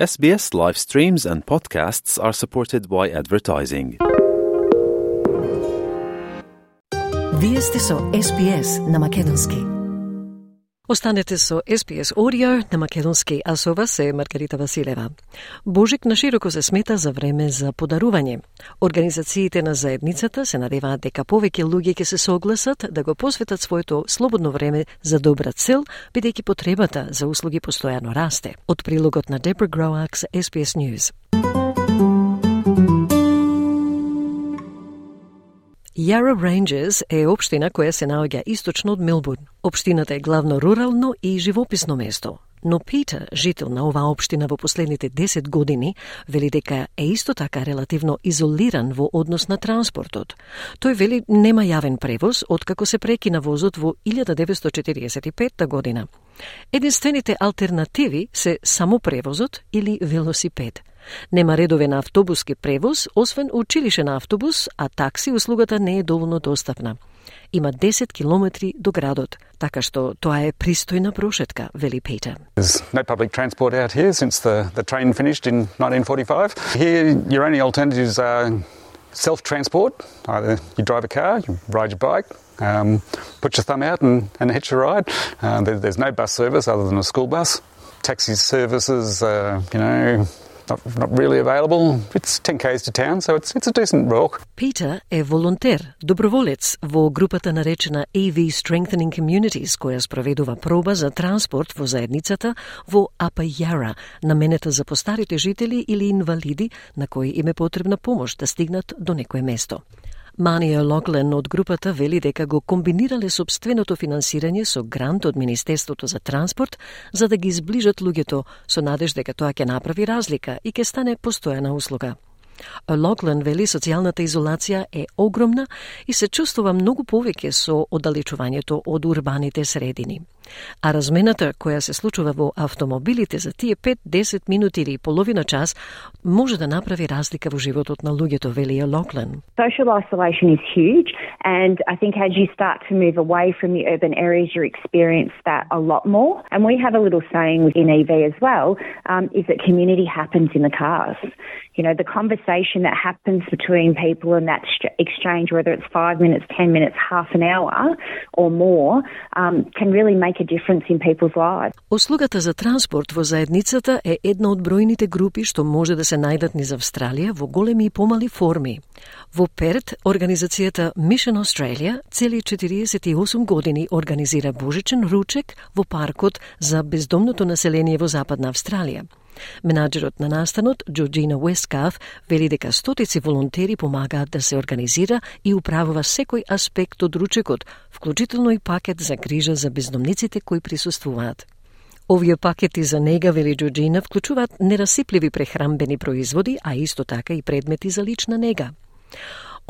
SBS live streams and podcasts are supported by advertising. Vi ste SBS na. Останете со SPS Audio на Македонски, а со вас е Маргарита Василева. Божик на широко се смета за време за подарување. Организациите на заедницата се надеваат дека повеќе луѓе ќе се согласат да го посветат своето слободно време за добра цел, бидејќи потребата за услуги постојано расте. Од прилогот на Дебра Гроак за SPS News. Yarra Ranges е општина која се наоѓа источно од Милбурн. Општината е главно рурално и живописно место. Но Питер, жител на оваа општина во последните 10 години, вели дека е исто така релативно изолиран во однос на транспортот. Тој вели нема јавен превоз откако се прекина возот во 1945 година. Единствените алтернативи се само превозот или велосипед. Нема редове на автобуски превоз, освен училишен автобус, а такси услугата не е доволно достапна. Има 10 километри до градот, така што тоа е пристојна прошетка, вели Петер. There's no public transport out here since the, the train finished in 1945. Here, your only alternatives are self-transport. Either you drive a car, you ride your bike, um, put your thumb out and, and hitch a ride. Uh, there, there's no bus service other than a school bus. Taxi services, uh, you know, not, really available. It's 10 k's to town, so it's, it's a decent walk. Е волонтер, доброволец во групата наречена AV Strengthening Communities, која спроведува проба за транспорт во заедницата во Апајара, наменета за постарите жители или инвалиди на кои им е потребна помош да стигнат до некое место. Мани Логлен од групата вели дека го комбинирале собственото финансирање со грант од Министерството за транспорт за да ги изближат луѓето со надеж дека тоа ќе направи разлика и ќе стане постојана услуга. Логлен вели социјалната изолација е огромна и се чувствува многу повеќе со оддалечувањето од урбаните средини. А размената која се случува во автомобилите за тие 5-10 минути или половина час може да направи разлика во животот на луѓето, вели Локлен. Social isolation is huge, and I think as you start to move away from the urban areas, you experience that a lot more. And we have a little saying in EV as well, um, is that community happens in the cars. You know, the conversation that happens between people and that exchange, whether it's five minutes, ten minutes, half an hour, or more, um, can really make a difference in people's lives. Услугата за транспорт во заедницата е една од бројните групи што може да се најдат низ Австралија во големи и помали форми. Во Перт, организацијата Mission Australia цели 48 години организира божичен ручек во паркот за бездомното население во Западна Австралија. Менаджерот на настанот, Джорджина Уесткаф, вели дека стотици волонтери помагаат да се организира и управува секој аспект од ручекот, вклучително и пакет за грижа за бездомниците кои присуствуваат. Овие пакети за нега, вели Джорджина, вклучуваат нерасипливи прехрамбени производи, а исто така и предмети за лична нега.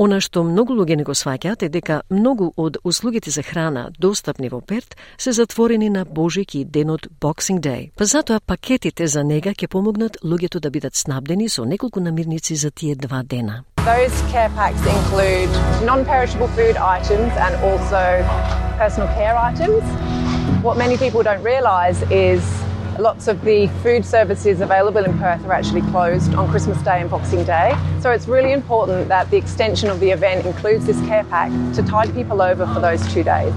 Она што многу луѓе не го сваќаат е дека многу од услугите за храна достапни во Перт се затворени на Божик и денот Boxing Day. Па затоа пакетите за нега ќе помогнат луѓето да бидат снабдени со неколку намирници за тие два дена. Those care packs include non-perishable food items and also personal care items. What many people don't realize is lots of the food services available in Perth are actually closed on Christmas Day and Boxing Day. So it's really important that the extension of the event includes this care pack to tide people over for those two days.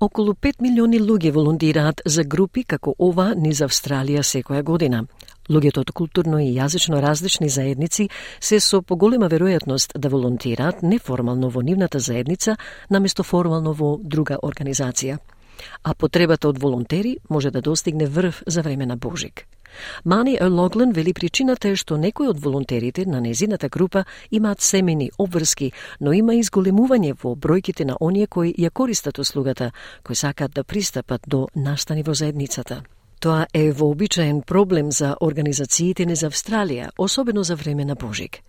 Околу 5 милиони луѓе волонтираат за групи како ова низ Австралија секоја година. Луѓето од културно и јазично различни заедници се со поголема веројатност да волонтираат неформално во нивната заедница наместо формално во друга организација а потребата од волонтери може да достигне врв за време на Божик. Мани О'Логлен вели причината е што некои од волонтерите на незината група имаат семени обврски, но има изголемување во бројките на оние кои ја користат услугата, кои сакаат да пристапат до настани во заедницата. Тоа е вообичаен проблем за организациите не за Австралија, особено за време на Божик.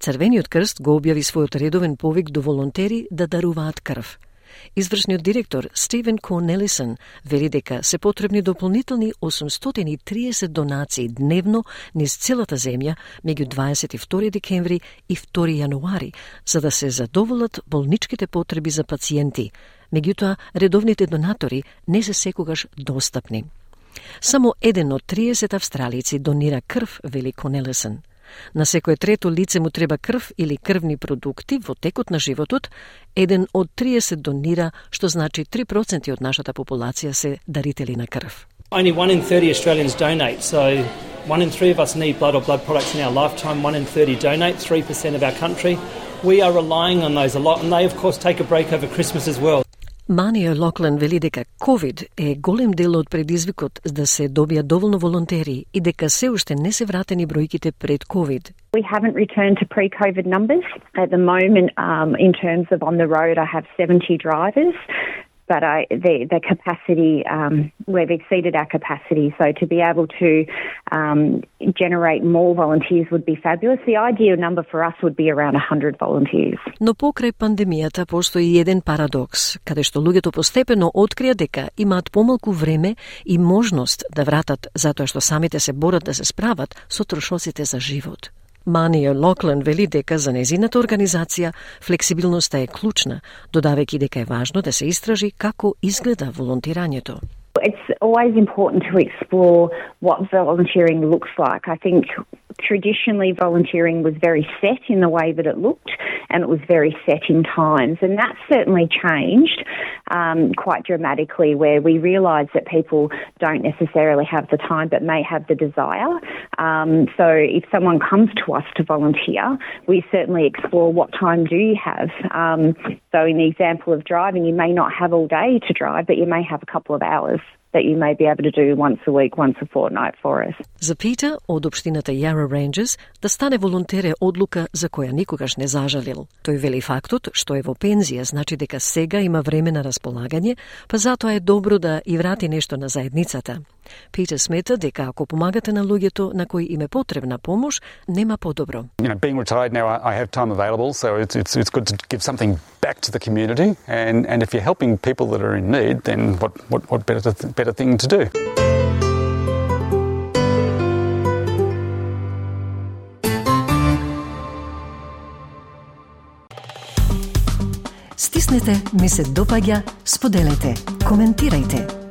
Црвениот крст го објави својот редовен повик до волонтери да даруваат крв – Извршниот директор Стивен Корнелисен вели дека се потребни дополнителни 830 донации дневно низ целата земја меѓу 22 декември и 2 јануари, за да се задоволат болничките потреби за пациенти. Меѓутоа, редовните донатори не се секогаш достапни. Само еден од 30 австралици донира крв, вели Конелесен. На секое трето лице му треба крв или крвни продукти во текот на животот, еден од 30 донира, што значи 3% од нашата популација се дарители на крв. Only one in 30 Australians donate, so one in three of us need blood or blood products in our lifetime. One in 30 donate, 3% of our country. We are relying on those a lot, and they, of course, take a break over Christmas as well. Манија Локлен вели дека COVID е голем дел од предизвикот да се добија доволно волонтери и дека се уште не се вратени бројките пред COVID. We haven't returned to pre-COVID numbers at the moment. Um, in terms of on the road, I have 70 drivers but I, the, the capacity, um, we've exceeded our capacity. So to be able to um, generate more volunteers would be fabulous. The ideal number for us would be around 100 volunteers. Но покрај пандемијата постои еден парадокс, каде што луѓето постепено открија дека имаат помалку време и можност да вратат затоа што самите се борат да се справат со трошоците за живот. Мания Локлен вели дека за незината организација флексибилноста е клучна, додавајќи дека е важно да се истражи како изгледа волонтирањето. It's always important to explore what volunteering looks like. I think traditionally volunteering was very set in the way that it looked and it was very set in times. And that's certainly changed um, quite dramatically where we realise that people don't necessarily have the time but may have the desire. Um, so if someone comes to us to volunteer, we certainly explore what time do you have. Um, so in the example of driving, you may not have all day to drive, but you may have a couple of hours. That you may be able to do once a week, once a fortnight for us. За Пита од општината Yarra Ranges да стане волонтер е одлука за која никогаш не зажалил. Тој вели фактот што е во пензија значи дека сега има време на располагање, па затоа е добро да и врати нешто на заедницата. Питер смета дека ако помагате на луѓето на кои им е потребна помош, нема подобро. You know, being retired now, I have time available, so it's, it's, it's good to give something back to the community. And, and if you're helping people that are in need, then what, what, what better, better thing to do? Стиснете, ми се допаѓа, споделете, коментирајте.